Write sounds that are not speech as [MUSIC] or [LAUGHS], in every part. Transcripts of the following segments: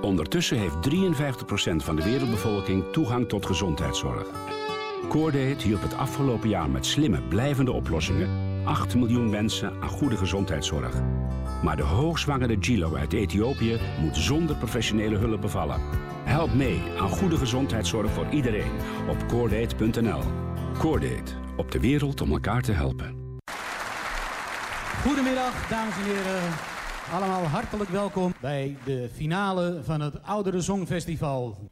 Ondertussen heeft 53% van de wereldbevolking toegang tot gezondheidszorg. Coordate hielp het afgelopen jaar met slimme, blijvende oplossingen 8 miljoen mensen aan goede gezondheidszorg. Maar de hoogzwangere Gilo uit Ethiopië moet zonder professionele hulp bevallen. Help mee aan goede gezondheidszorg voor iedereen op coordate.nl. Coordate, op de wereld om elkaar te helpen. Goedemiddag, dames en heren. Allemaal hartelijk welkom bij de finale van het Oudere Songfestival.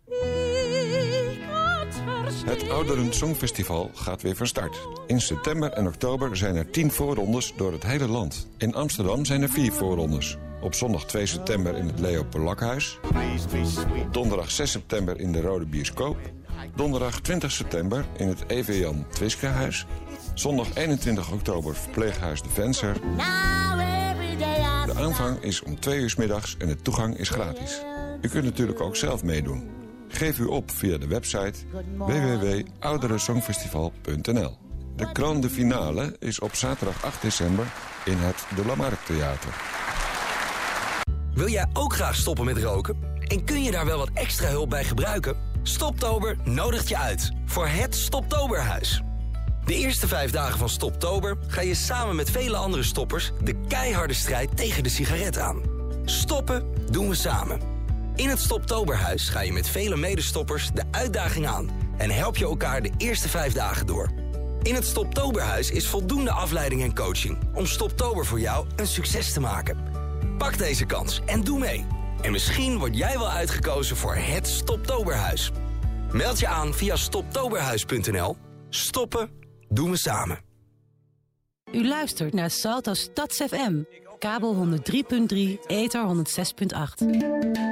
Het Ouderen Songfestival gaat weer van start. In september en oktober zijn er 10 voorrondes door het hele land. In Amsterdam zijn er 4 voorrondes. Op zondag 2 september in het Leo Polakhuis. Donderdag 6 september in de Rode Bioscoop. Donderdag 20 september in het EV Jan Twiskehuis. Zondag 21 oktober verpleeghuis De Venser. De aanvang is om 2 uur middags en de toegang is gratis. U kunt natuurlijk ook zelf meedoen. Geef u op via de website www.ouderensongfestival.nl. De grande finale is op zaterdag 8 december in het De Lamarck Theater. Wil jij ook graag stoppen met roken? En kun je daar wel wat extra hulp bij gebruiken? Stoptober nodigt je uit voor het Stoptoberhuis. De eerste vijf dagen van Stoptober ga je samen met vele andere stoppers... de keiharde strijd tegen de sigaret aan. Stoppen doen we samen. In het Stoptoberhuis ga je met vele medestoppers de uitdaging aan... en help je elkaar de eerste vijf dagen door. In het Stoptoberhuis is voldoende afleiding en coaching... om Stoptober voor jou een succes te maken. Pak deze kans en doe mee. En misschien word jij wel uitgekozen voor het Stoptoberhuis. Meld je aan via stoptoberhuis.nl. Stoppen doen we samen. U luistert naar Salto Stads FM. Kabel 103.3, ether 106.8.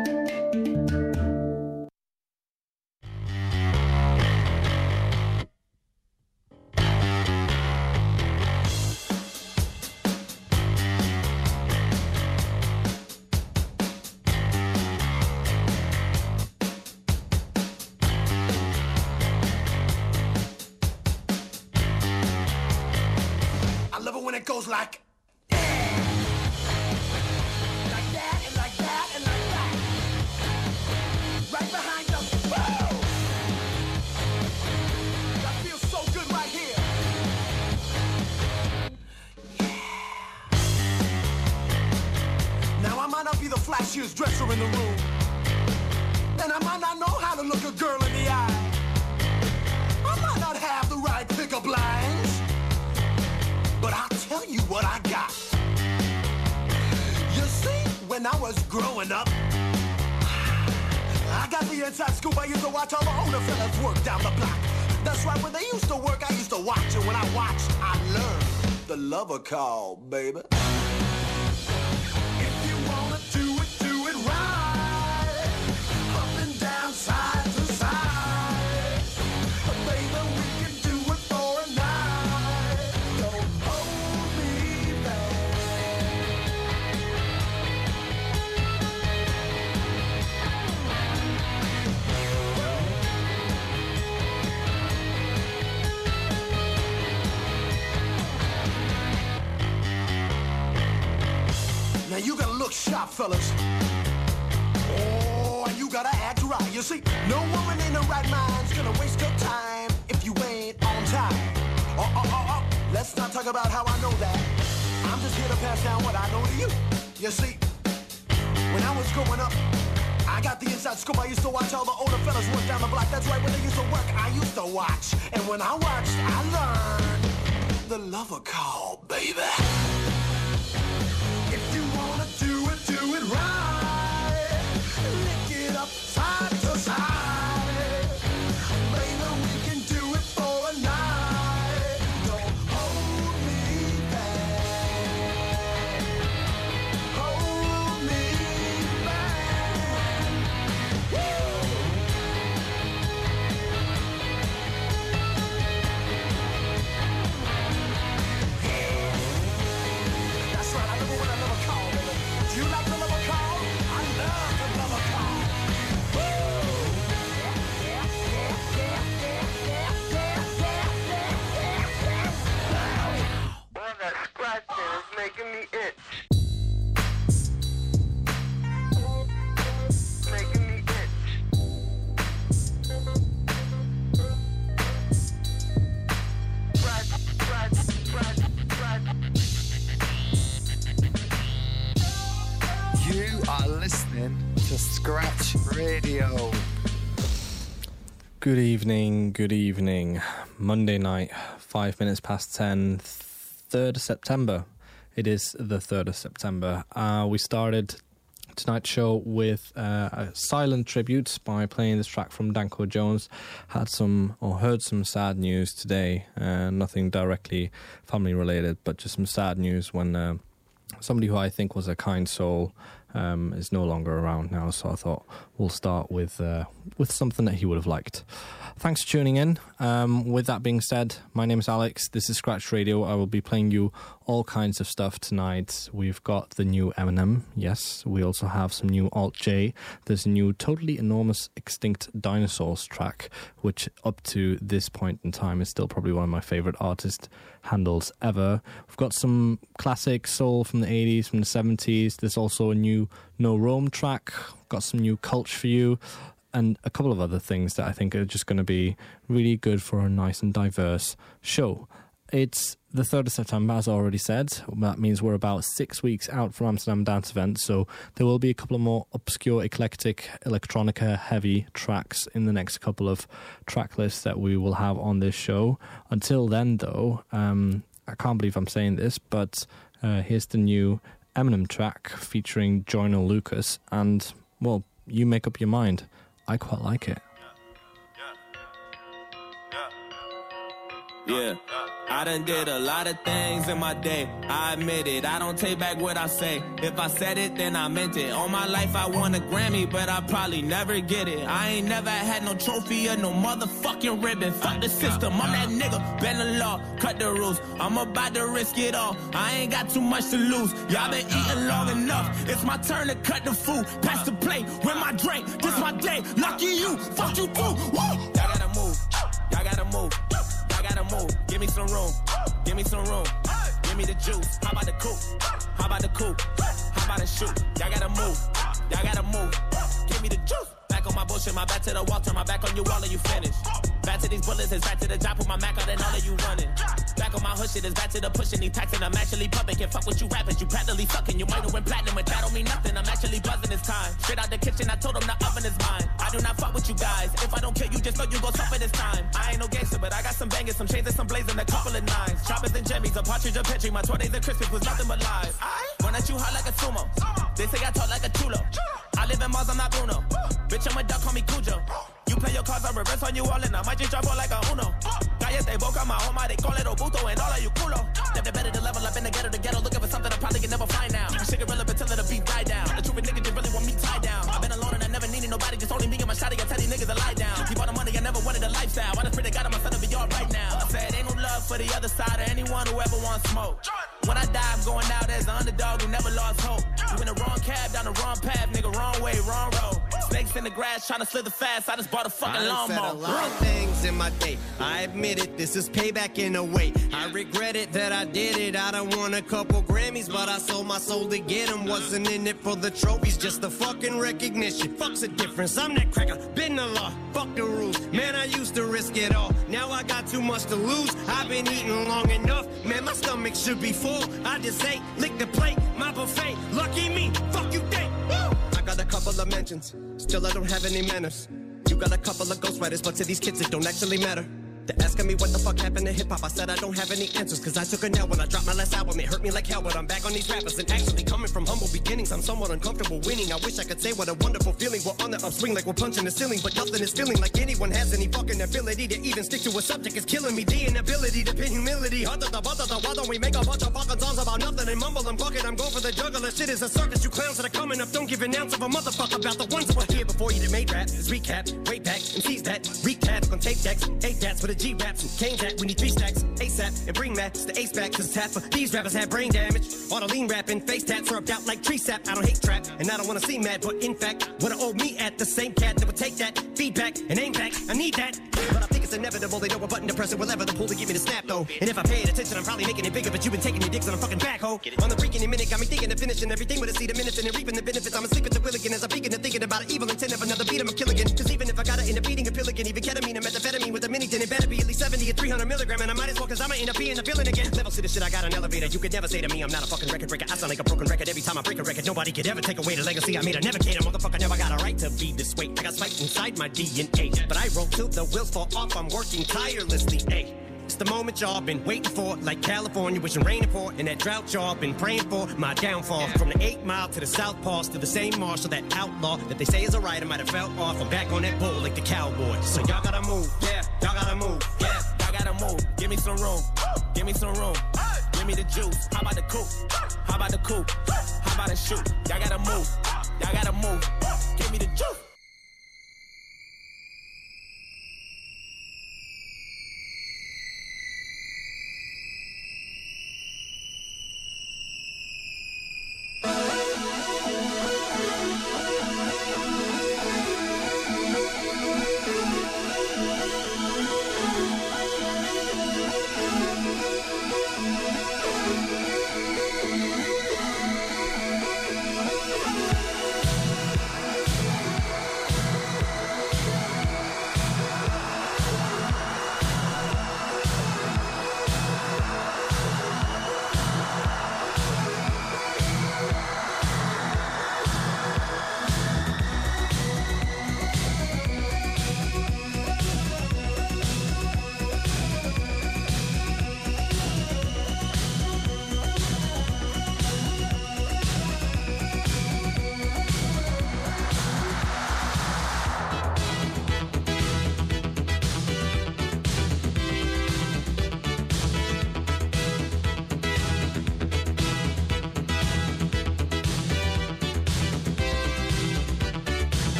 Now you gotta look sharp, fellas. Oh, and you gotta act right. You see, no woman in her right mind's gonna waste your time if you ain't on time. Oh, oh, oh, oh. Let's not talk about how I know that. I'm just here to pass down what I know to you. You see, when I was growing up, I got the inside scoop. I used to watch all the older fellas work down the block. That's right, when they used to work, I used to watch. And when I watched, I learned the lover call, baby. making me itch. You are listening to Scratch Radio. Good evening, good evening. Monday night, five minutes past ten, 3rd September it is the 3rd of September. Uh, we started tonight's show with uh, a silent tribute by playing this track from Danko Jones. Had some, or heard some sad news today. Uh, nothing directly family related, but just some sad news when uh, somebody who I think was a kind soul um, is no longer around now. So I thought we'll start with uh, with something that he would have liked. Thanks for tuning in. Um, with that being said, my name is Alex. This is Scratch Radio. I will be playing you all kinds of stuff tonight. We've got the new Eminem. Yes, we also have some new Alt J. There's a new Totally Enormous Extinct Dinosaurs track, which up to this point in time is still probably one of my favorite artist handles ever. We've got some classic soul from the 80s, from the 70s. There's also a new No Rome track. Got some new Culture for you and a couple of other things that I think are just going to be really good for a nice and diverse show. It's the 3rd of September, as I already said. That means we're about six weeks out from Amsterdam Dance Event, so there will be a couple of more obscure, eclectic, electronica heavy tracks in the next couple of track lists that we will have on this show. Until then, though, um, I can't believe I'm saying this, but uh, here's the new Eminem track featuring Joyner Lucas, and, well, you make up your mind. I quite like it. Yeah. I done did a lot of things in my day. I admit it. I don't take back what I say. If I said it, then I meant it. All my life I won a Grammy, but I probably never get it. I ain't never had no trophy or no motherfucking ribbon. Fuck the system. I'm that nigga. Bend the law, cut the rules. I'm about to risk it all. I ain't got too much to lose. Y'all been eating long enough. It's my turn to cut the food. Pass the plate with my drink. This my day. Lucky you. Fuck you too. Woo! Y'all gotta move. Y'all gotta move. Gotta move. Give me some room. Give me some room. Give me the juice. How about the coupe? How about the coupe? How about the shoot? Y'all gotta move. Y'all gotta move. Give me the juice. Back on my bullshit, my back to the wall, turn my back on you, all and you finish. Back to these bullets, it's back to the job, put my Mac out and all of you running. Back on my hood shit, it's back to the pushing, these taxing, I'm actually pumping. Can't fuck with you rappers, you practically fucking. You might have went platinum, but that don't mean nothing. I'm actually buzzing this time. Straight out the kitchen, I told them the oven is mine. I do not fuck with you guys. If I don't kill you, just know you gon' suffer this time. I ain't no gangster, but I got some bangers, some chains and some blazing, a couple of nines. Choppers and jimmies, a partridge, a petri. My 20s and Christmas was nothing but lies. Run at you hard like a sumo. They say I talk like a chulo. I live in Mars, I'm not Bruno. Bitch, I'm a duck, call me Cujo. You play your cards, I reverse on you all, and I might just drop all like a Uno. Cállate boca, my home, they call it Obuto, and all of you culo. Never better to level up in the ghetto, the ghetto, looking for something I probably can never find now. Shit irrelevant till the beat die down. The truth nigga just really want me tied down. I've been alone and I needed nobody, just only me and my shotty. I tell these niggas to lie down. Keep all the money, I never wanted a lifestyle. I just pray to God I'm gonna be all right now. I said ain't no love for the other side or anyone who ever wants smoke. When I die, I'm going out as an underdog who never lost hope. You in the wrong cab, down the wrong path, nigga, wrong way, wrong road. Snakes in the grass, trying to slither fast. I just bought a fucking I lawnmower. said a lot of things in my day. I admit it, this is payback in a way. I regret it that I did it. I done won a couple Grammys, but I sold my soul to get them. Wasn't in it for the trophies, just the fucking recognition. Fuck's the difference. I'm that cracker, been the law. Fuck the rules. Man, I used to risk it all. Now I got too much to lose. I've been eating long enough. Man, my stomach should be full. I just ate, lick the plate, my buffet. Lucky me, fuck you think. Woo! I got a couple of mentions. Still, I don't have any manners. You got a couple of ghostwriters, but to these kids it don't actually matter. They're asking me what the fuck happened to hip hop. I said I don't have any answers, cause I took a nap when I dropped my last album. It hurt me like hell, but I'm back on these rappers. And actually, coming from humble beginnings, I'm somewhat uncomfortable winning. I wish I could say what a wonderful feeling. We're on the upswing like we're punching the ceiling, but nothing is feeling like anyone has any fucking ability to even stick to a subject. It's killing me. The inability to pin humility. Why don't we make a bunch of fucking songs about nothing and mumble and bucket? I'm going for the juggler. Shit is a circus. You clowns that are coming up. Don't give an ounce of a motherfucker about the ones that were here before you that made rap. Recap, way back, and tease that. Recap on tape decks, eight dats for the G raps and cane that. We need three stacks, ASAP, and bring Max the ace back. Cause tap for these rappers have brain damage. All the lean rapping, face tats rubbed out like tree sap. I don't hate trap, and I don't wanna see mad, but in fact, what I owe me at the same cat that would take that feedback and aim back. I need that, it's inevitable. They know what button to press and whatever the pull to give me the snap though. And if I paid attention, I'm probably making it bigger, but you've been taking your dicks on a fucking backhoe. On the freaking minute, got me thinking of finishing everything with a seed of minutes and reaping the benefits. I'm asleep at the wheel again as I'm peeking and thinking about an evil intent of another beat. I'm a kill again. Cause even if I gotta end up eating a pill again, even ketamine and methamphetamine with a mini tin, it better be at least 70 or 300 milligram. And I might as well cause I'ma end up being a villain again. Level to the shit, I got an elevator. You could never say to me, I'm not a fucking record breaker. I sound like a broken record every time I break a record. Nobody could ever take away the legacy I made. I never cater, motherfucker. Never got a right to be this way. I got spiked inside my DNA. But I roll till the wheels fall off. I'm working tirelessly. Hey. It's the moment y'all been waiting for, like California wishing rain for, and that drought y'all been praying for. My downfall from the eight mile to the south pass to the same marshal, that outlaw that they say is a. I might have fell off. I'm back on that bull like the cowboy. So y'all gotta move, yeah. Y'all gotta move, yeah. Y'all gotta move. Give me some room. Give me some room. Give me the juice. How about the coupe? How about the coupe? How about the shoot? Y'all gotta move. Y'all gotta move. Give me the juice.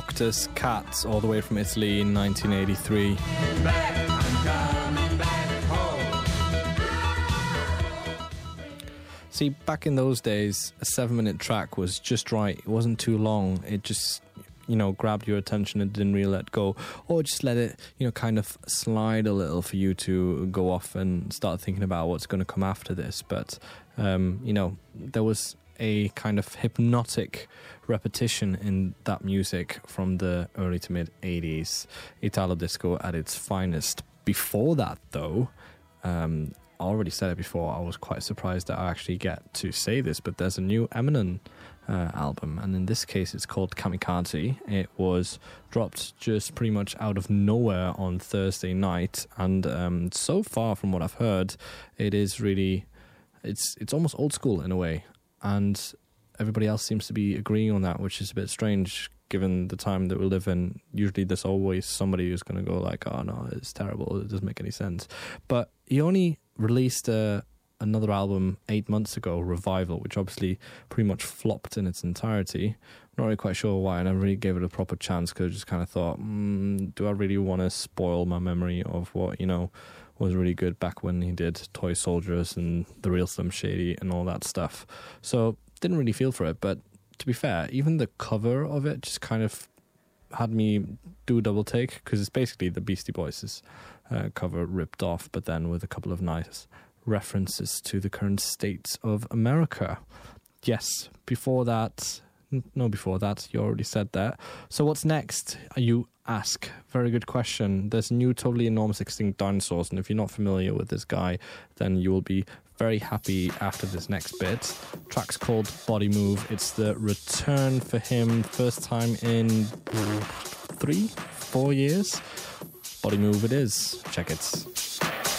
Doctor's Cats, all the way from Italy in 1983. See, back in those days, a seven minute track was just right. It wasn't too long. It just, you know, grabbed your attention and didn't really let go. Or just let it, you know, kind of slide a little for you to go off and start thinking about what's going to come after this. But, um, you know, there was a kind of hypnotic repetition in that music from the early to mid 80s. Italo disco at its finest. Before that, though, um, I already said it before, I was quite surprised that I actually get to say this, but there's a new Eminem uh, album, and in this case, it's called Kamikaze. It was dropped just pretty much out of nowhere on Thursday night, and um, so far, from what I've heard, it is really. It's it's almost old school in a way, and everybody else seems to be agreeing on that, which is a bit strange given the time that we live in. Usually, there's always somebody who's going to go like, "Oh no, it's terrible. It doesn't make any sense." But he only released uh, another album eight months ago, Revival, which obviously pretty much flopped in its entirety. Not really quite sure why, and I really gave it a proper chance because I just kind of thought, mm, do I really want to spoil my memory of what you know? was really good back when he did Toy Soldiers and The Real Slim Shady and all that stuff. So didn't really feel for it, but to be fair, even the cover of it just kind of had me do a double take because it's basically the Beastie Boys' uh, cover ripped off, but then with a couple of nice references to the current states of America. Yes, before that, no, before that, you already said that. So what's next? You ask. Very good question. There's new, totally enormous extinct dinosaurs, and if you're not familiar with this guy, then you will be very happy after this next bit. Track's called Body Move. It's the return for him, first time in three, four years. Body Move it is. Check it.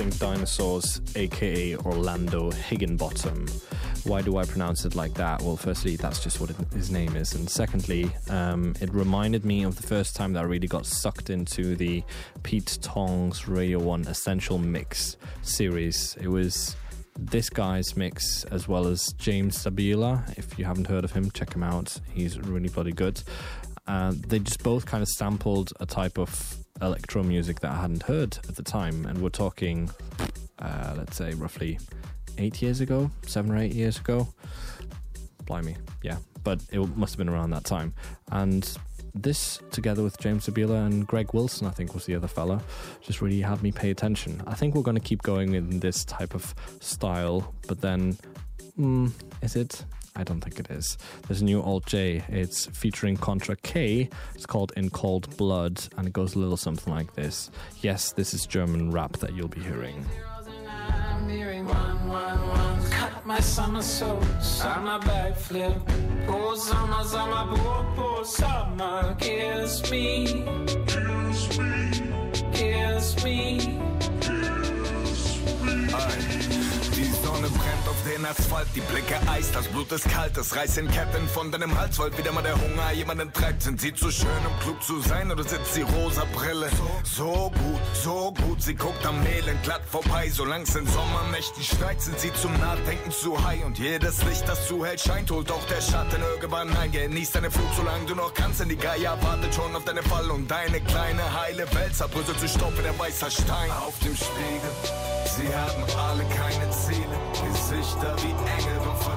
Extinct dinosaurs, aka Orlando Higginbottom. Why do I pronounce it like that? Well, firstly, that's just what it, his name is, and secondly, um, it reminded me of the first time that I really got sucked into the Pete Tong's Radio 1 Essential Mix series. It was this guy's mix as well as James Sabila. If you haven't heard of him, check him out. He's really bloody good. Uh, they just both kind of sampled a type of electro music that I hadn't heard at the time, and we're talking, uh, let's say, roughly eight years ago, seven or eight years ago. Blimey, yeah, but it must have been around that time. And this, together with James Sabila and Greg Wilson, I think was the other fella, just really had me pay attention. I think we're going to keep going in this type of style, but then, mm, is it? I don't think it is. There's a new Alt J. It's featuring Kontra K. It's called In Cold Blood, and it goes a little something like this. Yes, this is German rap that you'll be hearing. My on my backflip. Oh, summer, summer, poor, poor summer. Kiss me, kiss me, kiss me. Brennt auf den Asphalt, die Blicke Eis, das Blut ist kalt, es reißt in Ketten von deinem Hals, weil wieder mal der Hunger jemanden treibt. Sind sie zu schön, um klug zu sein, oder sitzt die rosa Brille? So gut, so gut, sie guckt am Mehlen glatt vorbei, solang's in Sommernächten schneit, sind sie zum Nachdenken zu high und jedes Licht, das zuhält, scheint, holt auch der Schatten irgendwann ein. Genieß deine Flut, solange du noch kannst, denn die Geier wartet schon auf deinen Fall und deine kleine heile Welt zerbröselt zu Stoff wie der weißer Stein auf dem Spiegel. Sie haben alle keine Ziele, Gesichter wie Engel, doch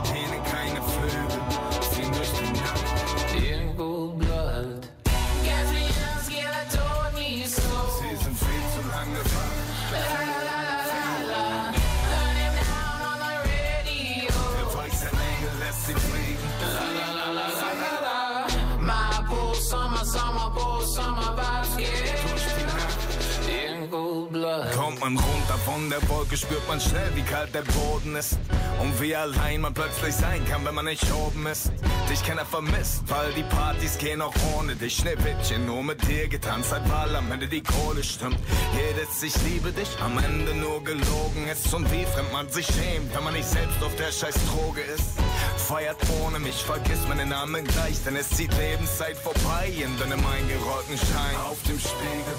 man runter von der Wolke, spürt man schnell, wie kalt der Boden ist. Und wie allein man plötzlich sein kann, wenn man nicht oben ist. Dich keiner vermisst, weil die Partys gehen auch ohne dich. Schneewittchen, nur mit dir getanzt hat, weil am Ende die Kohle stimmt. Jedes Ich liebe dich, am Ende nur gelogen ist. Und wie fremd man sich schämt, wenn man nicht selbst auf der scheiß Droge ist. Feiert ohne mich, vergisst meinen Namen gleich, denn es zieht Lebenszeit vorbei in deinem eingerollten Schein. Auf dem Spiegel,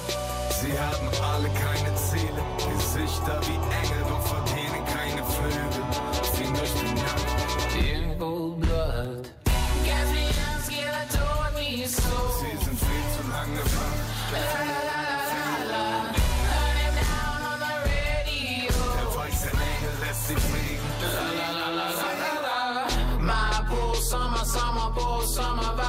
sie haben alle keine Ziele, Gesichter wie Engel, doch verdienen keine Flügel. Ziehen durch die Nacht, In cold blood. Gas me up, scared, told me so. sie sind viel zu lange wach. Lässt sie fliegen. La la la la la la la. My poor summer, summer, poor summer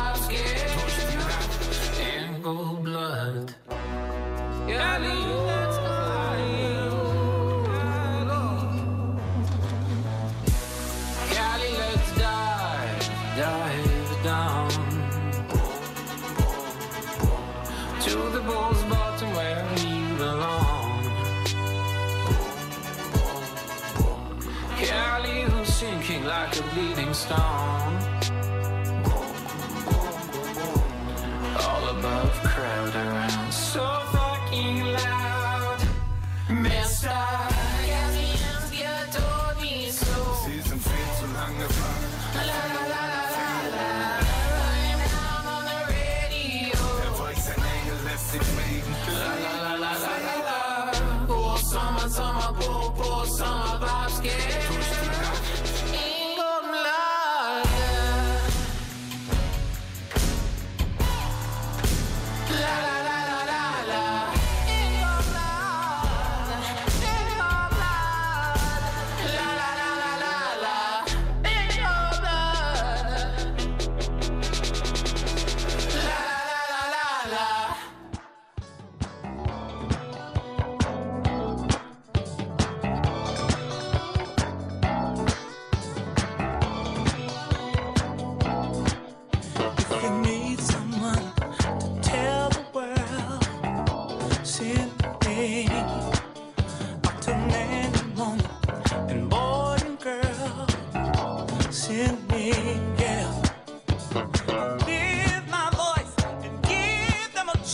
bleeding stone.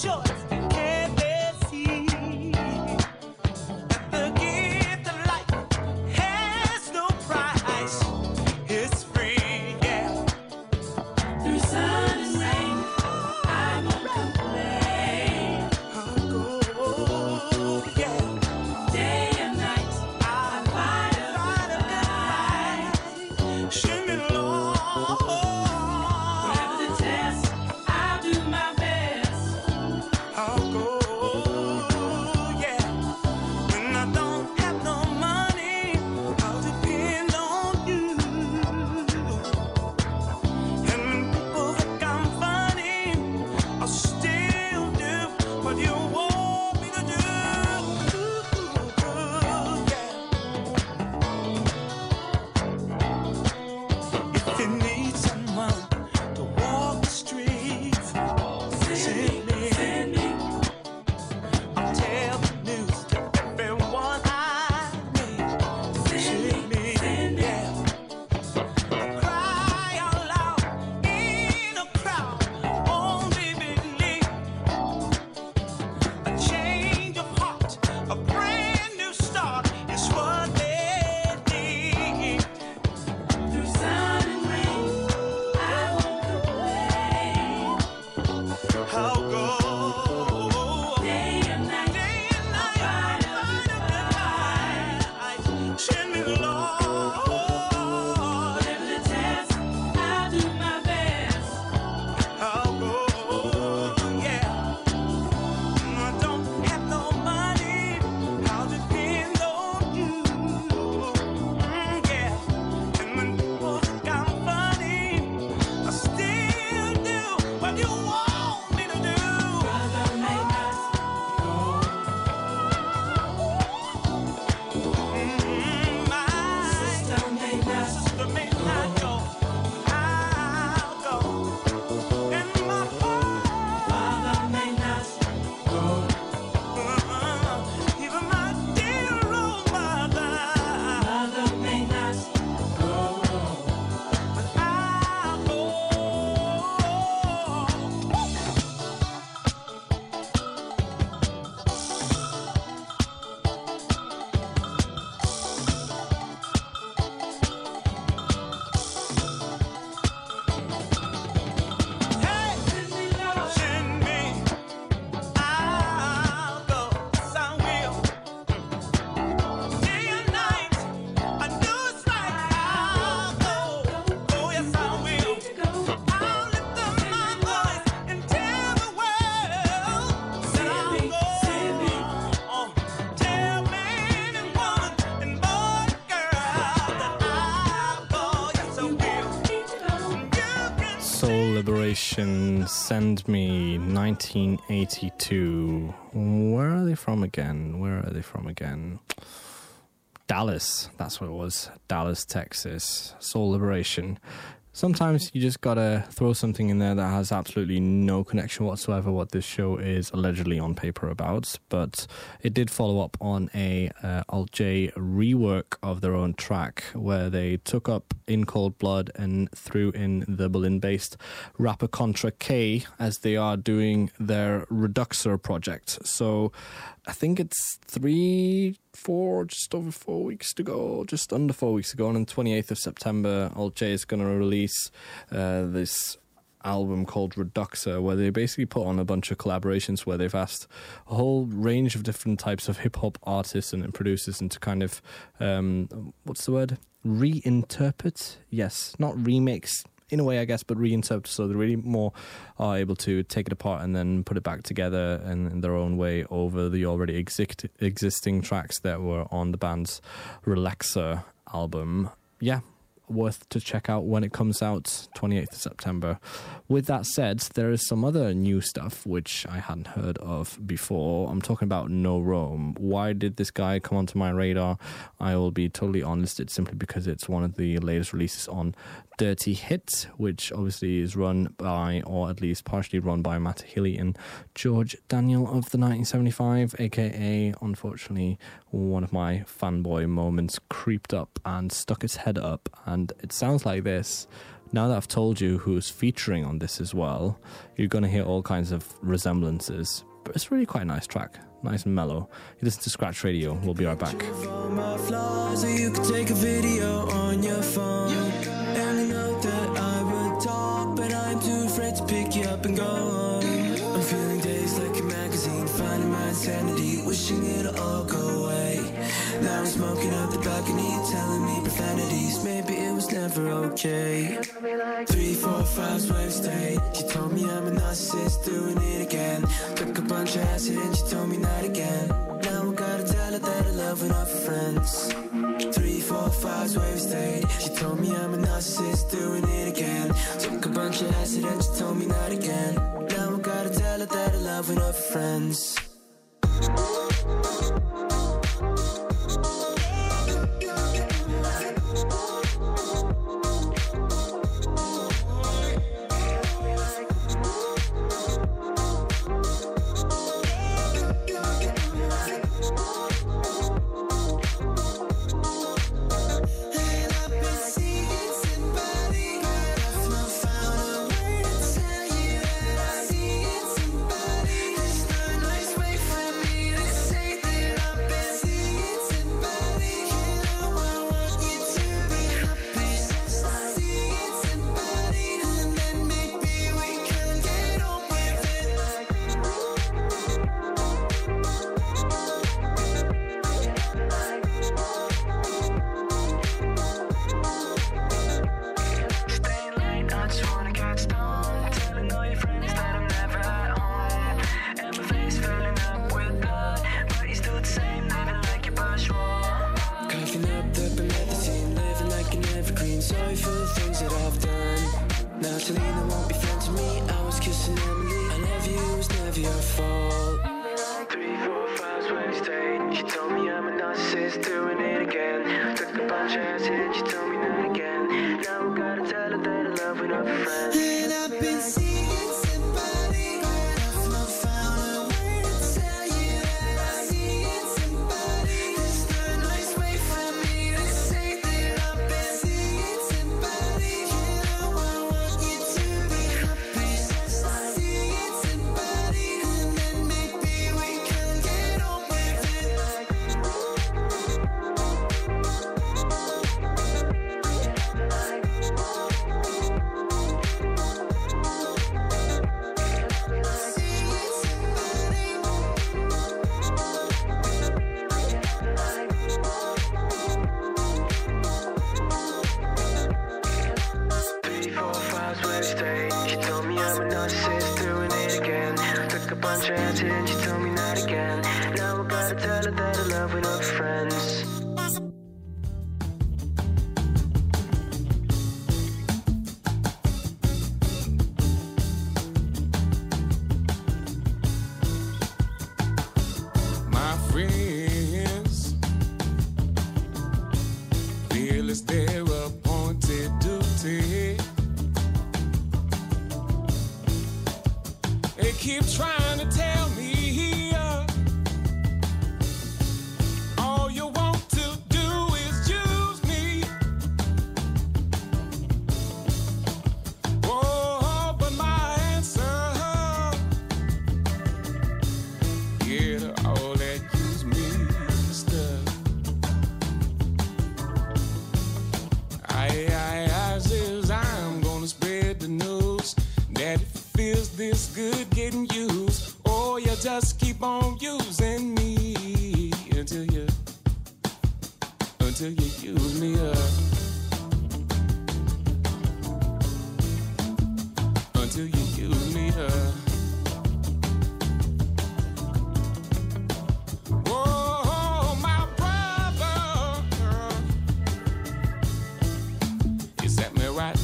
short. Send Me, 1982. Where are they from again? Where are they from again? Dallas, that's what it was. Dallas, Texas. Soul Liberation. Sometimes you just gotta throw something in there that has absolutely no connection whatsoever what this show is allegedly on paper about. But it did follow up on a uh, Alt J rework of their own track where they took up In Cold Blood and threw in the Berlin-based rapper Kontra K as they are doing their Reduxer project. So I think it's three, four, just over four weeks to go, just under four weeks to go. And on the 28th of September, Alt J is going to release uh, this album called Reduxer, where they basically put on a bunch of collaborations where they've asked a whole range of different types of hip hop artists and producers and to kind of, um, what's the word? Reinterpret? Yes, not remix, in a way, I guess, but reinterpret so they really more are able to take it apart and then put it back together in, in their own way over the already exist, existing tracks that were on the band's Relaxer album. Yeah, worth to check out when it comes out 28th of September. With that said, there is some other new stuff which I hadn't heard of before. I'm talking about No Rome. Why did this guy come onto my radar? I will be totally honest, it's simply because it's one of the latest releases on Dirty Hit, which obviously is run by, or at least partially run by Matt Healy and George Daniel of the 1975, aka, unfortunately, one of my fanboy moments creeped up and stuck its head up. And it sounds like this. Now that I've told you who's featuring on this as well, you're going to hear all kinds of resemblances. But it's really quite a nice track, nice and mellow. You listen to Scratch Radio. We'll be right back. And and wishing it'll all go away. Now I'm smoking the balcony, telling me profanities. Maybe never okay. Three, four, five, wave stay. She told me I'm a narcissist, doing it again. Took a bunch of acid and she told me not again. Now I gotta tell her that I love I'm friends. Three, four, five, wave stayed. She told me I'm a narcissist, doing it again. Took a bunch of acid and she told me not again. Now I gotta tell her that I love I'm friends.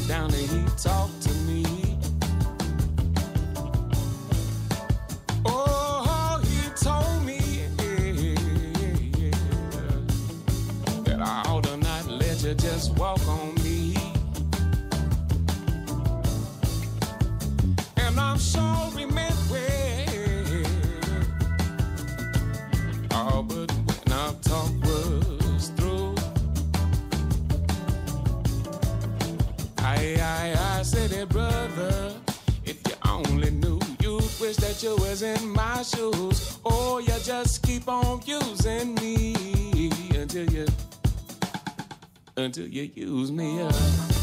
down the heat talk. until you use me up.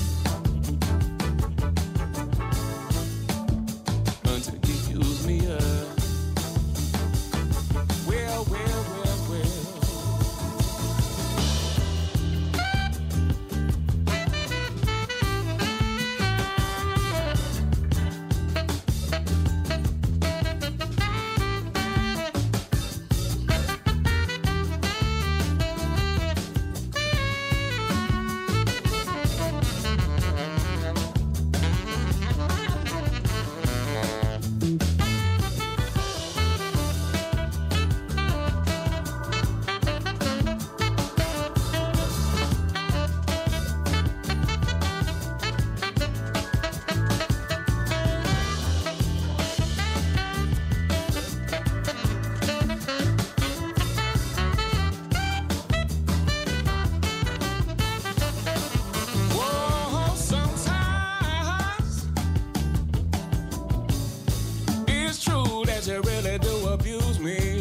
me.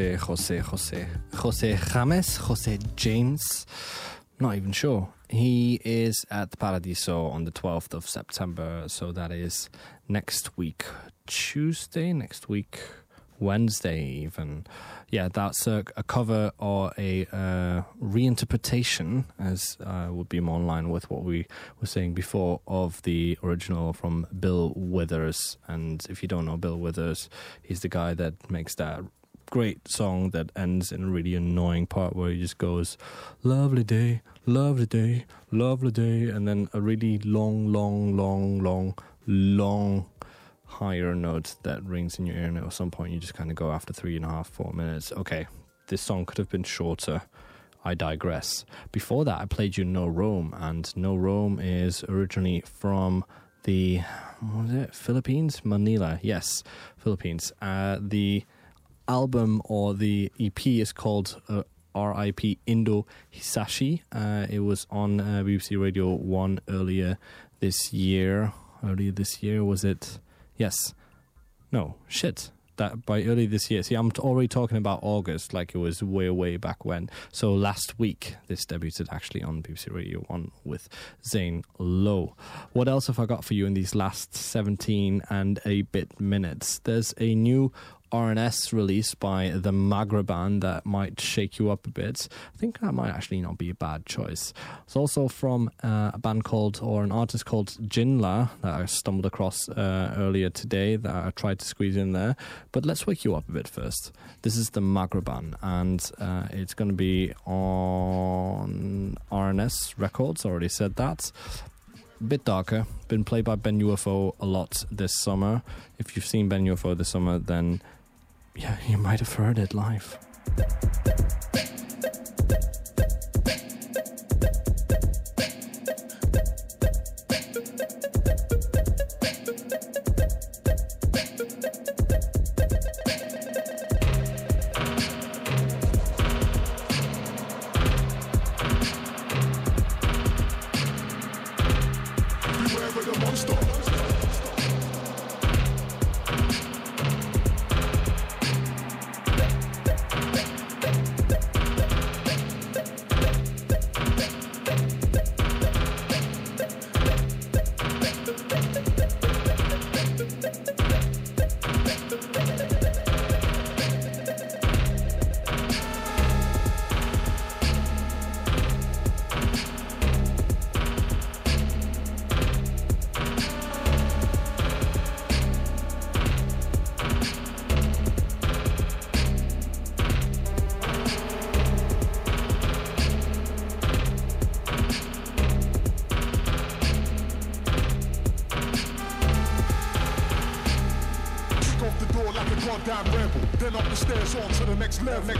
Jose, Jose, Jose, Jose James, Jose James. Not even sure. He is at Paradiso on the 12th of September, so that is next week, Tuesday, next week, Wednesday, even. Yeah, that's a, a cover or a uh, reinterpretation, as uh, would be more in line with what we were saying before, of the original from Bill Withers. And if you don't know Bill Withers, he's the guy that makes that great song that ends in a really annoying part where it just goes, lovely day, lovely day, lovely day, and then a really long, long, long, long, long higher note that rings in your ear. And at some point, you just kind of go after three and a half, four minutes, okay, this song could have been shorter. I digress. Before that, I played you No Rome, and No Rome is originally from the was it Philippines, Manila? Yes, Philippines. Uh, the album or the EP is called uh, RIP Indo Hisashi. Uh, it was on uh, BBC Radio One earlier this year. Earlier this year was it? Yes. No shit that by early this year. See, I'm already talking about August, like it was way, way back when. So last week, this debuted actually on BBC Radio 1 with Zane Lowe. What else have I got for you in these last 17 and a bit minutes? There's a new R&S release by the Magra band that might shake you up a bit. I think that might actually not be a bad choice. It's also from uh, a band called, or an artist called Jinla that I stumbled across uh, earlier today that I tried to squeeze in there. But let's wake you up a bit first. This is the Magra band, and uh, it's going to be on R&S Records, already said that bit darker. Been played by Ben UFO a lot this summer. If you've seen Ben UFO this summer, then yeah, you might have heard it live. Smith.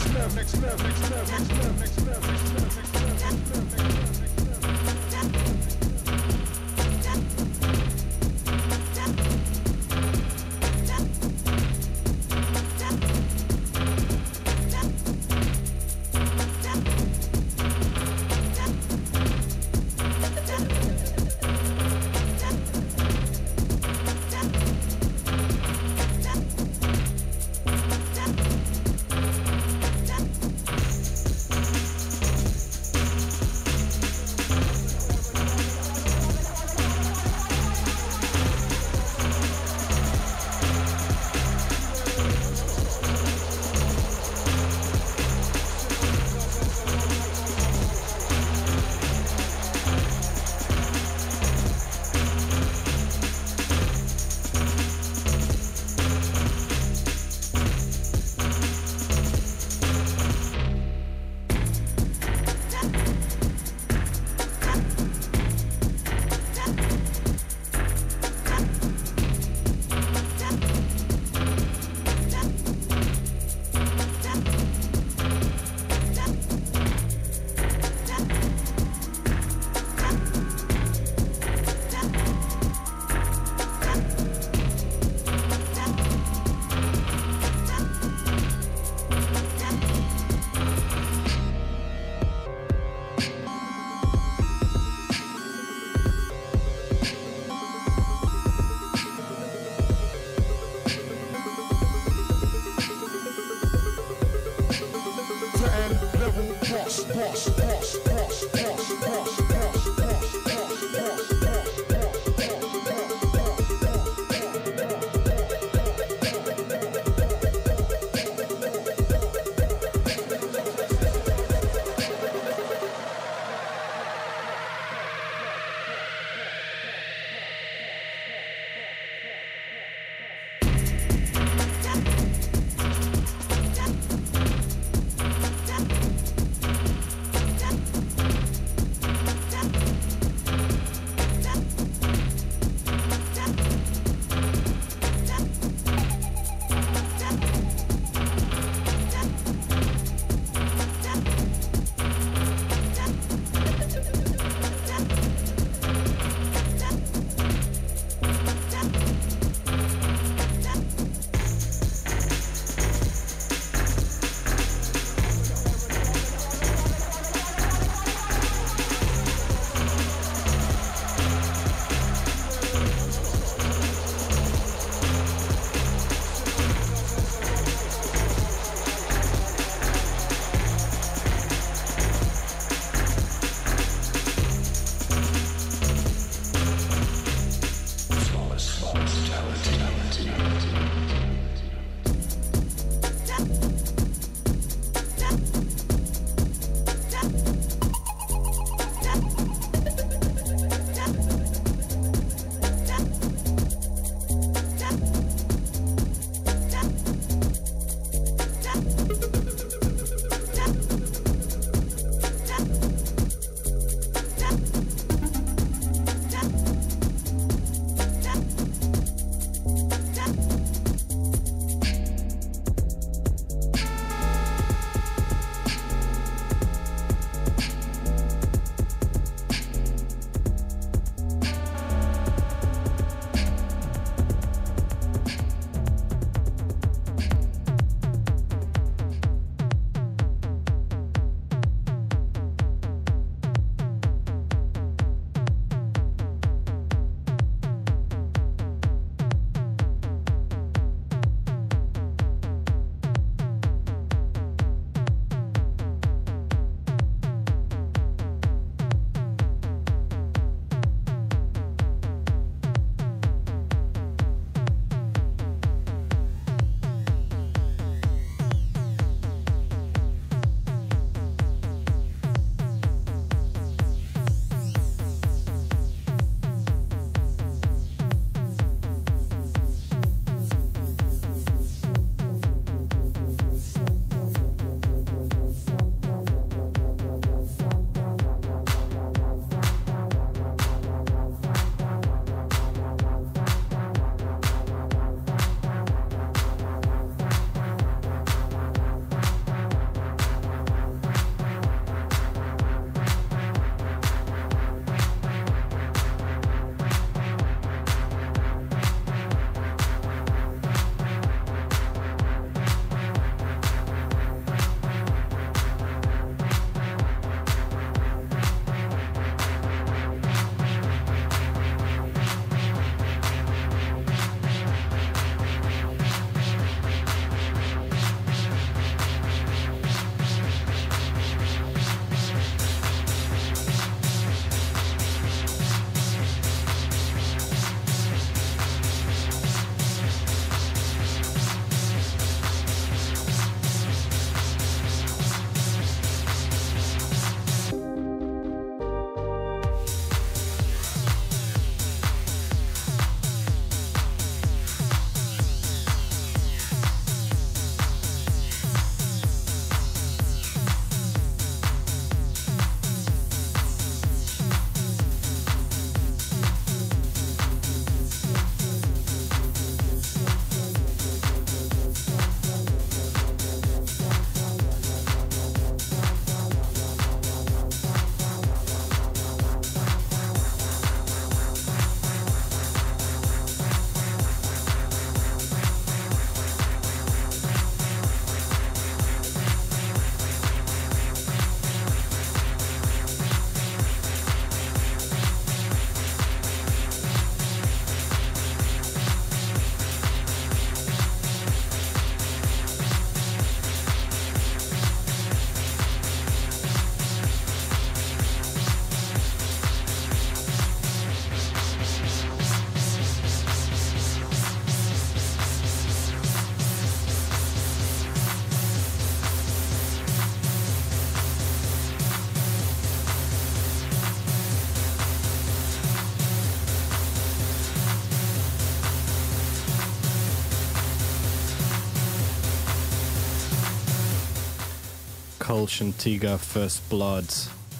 Kölsch and Tiga First Blood.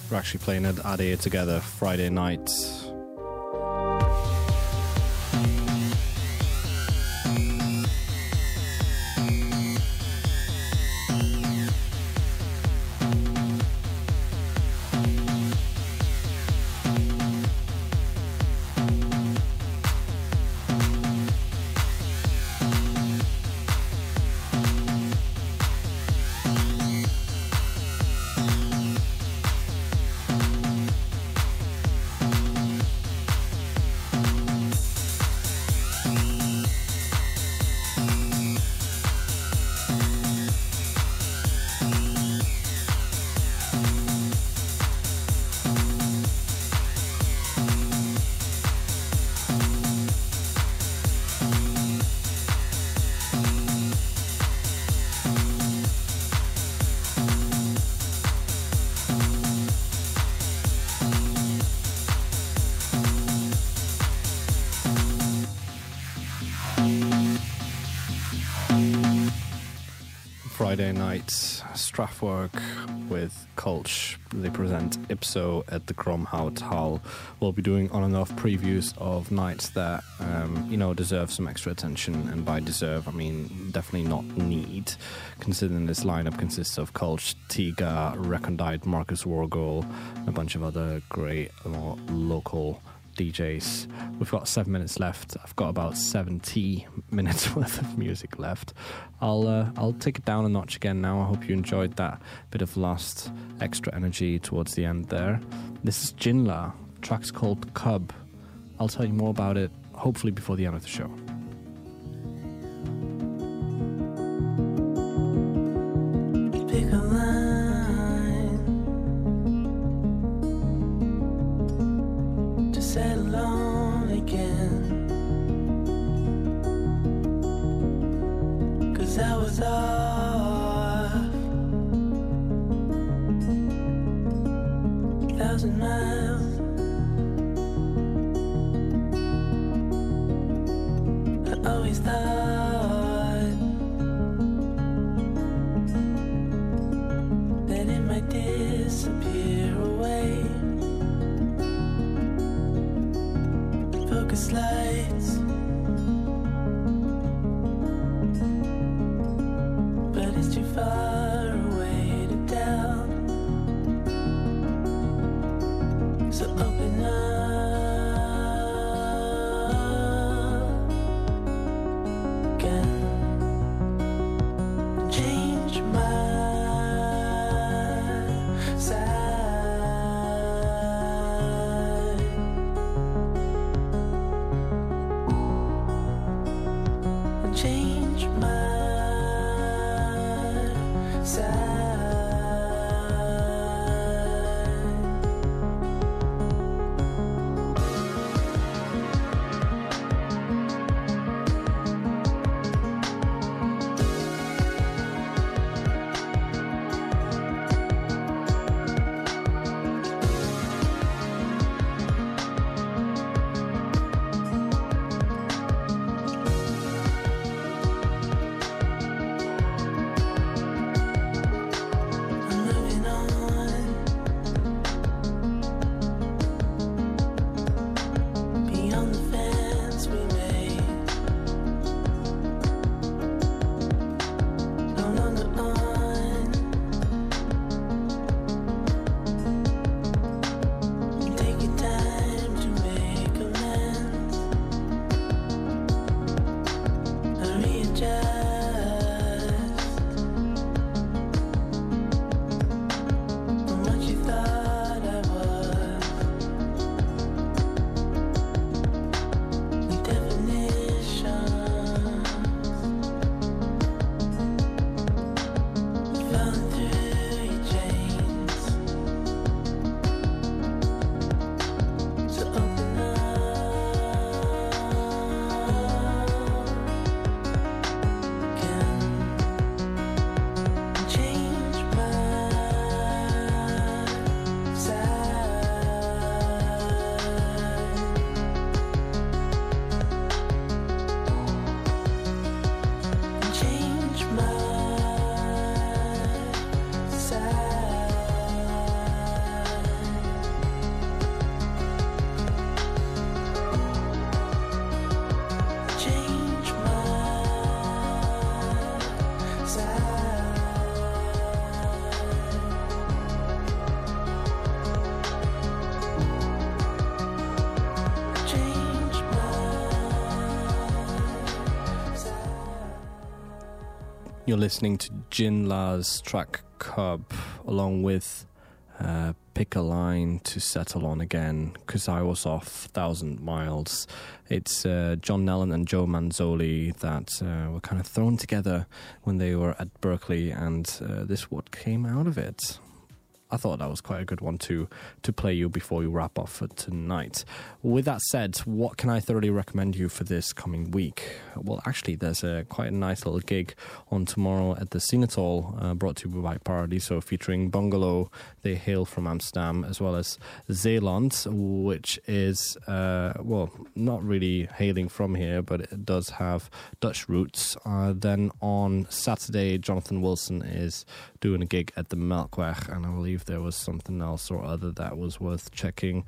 We're actually playing at Ade together Friday night. Friday night, Strafwerk with Kölsch. They present Ipso at the Kromhouthal. We'll be doing on and off previews of nights that, um, you know, deserve some extra attention. And by deserve, I mean definitely not need, considering this lineup consists of Kölsch, Tiga, Recondite, Marcus Worgull, and a bunch of other great, more local DJs. We've got seven minutes left. I've got about 70 [LAUGHS] minutes worth of music left. I'll uh, I'll take it down a notch again now. I hope you enjoyed that bit of last extra energy towards the end there. This is Jinla. Track's called Cub. I'll tell you more about it hopefully before the end of the show. You're listening to Jinla's track Cub, along with uh, Pick a Line to Settle on Again, because I was off Thousand Miles. It's uh, John Nellen and Joe Manzoli that uh, were kind of thrown together when they were at Berkeley, and uh, this what came out of it. I thought that was quite a good one to to play you before we wrap up for tonight. With that said, what can I thoroughly recommend you for this coming week? Well, actually, there's a quite a nice little gig on tomorrow at the Cinetol, uh, brought to you by Paradiso, featuring Bungalow. They hail from Amsterdam, as well as Zeeland, which is uh, well not really hailing from here, but it does have Dutch roots. Uh, then on Saturday, Jonathan Wilson is doing a gig at the Melkweg, and I believe there was something else or other that was worth checking.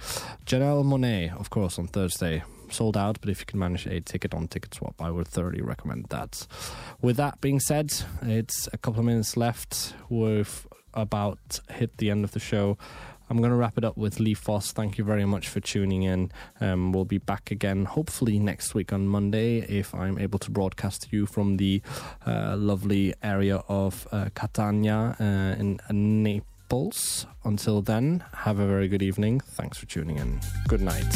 Janelle Monáe, of course, on Thursday. Sold out, but if you can manage a ticket on TicketSwap, I would thoroughly recommend that. With that being said, it's a couple of minutes left. We've about hit the end of the show. I'm going to wrap it up with Lee Foss. Thank you very much for tuning in. Um, we'll be back again, hopefully next week on Monday, if I'm able to broadcast to you from the uh, lovely area of uh, Catania uh, in Naples. Until then, have a very good evening. Thanks for tuning in. Good night.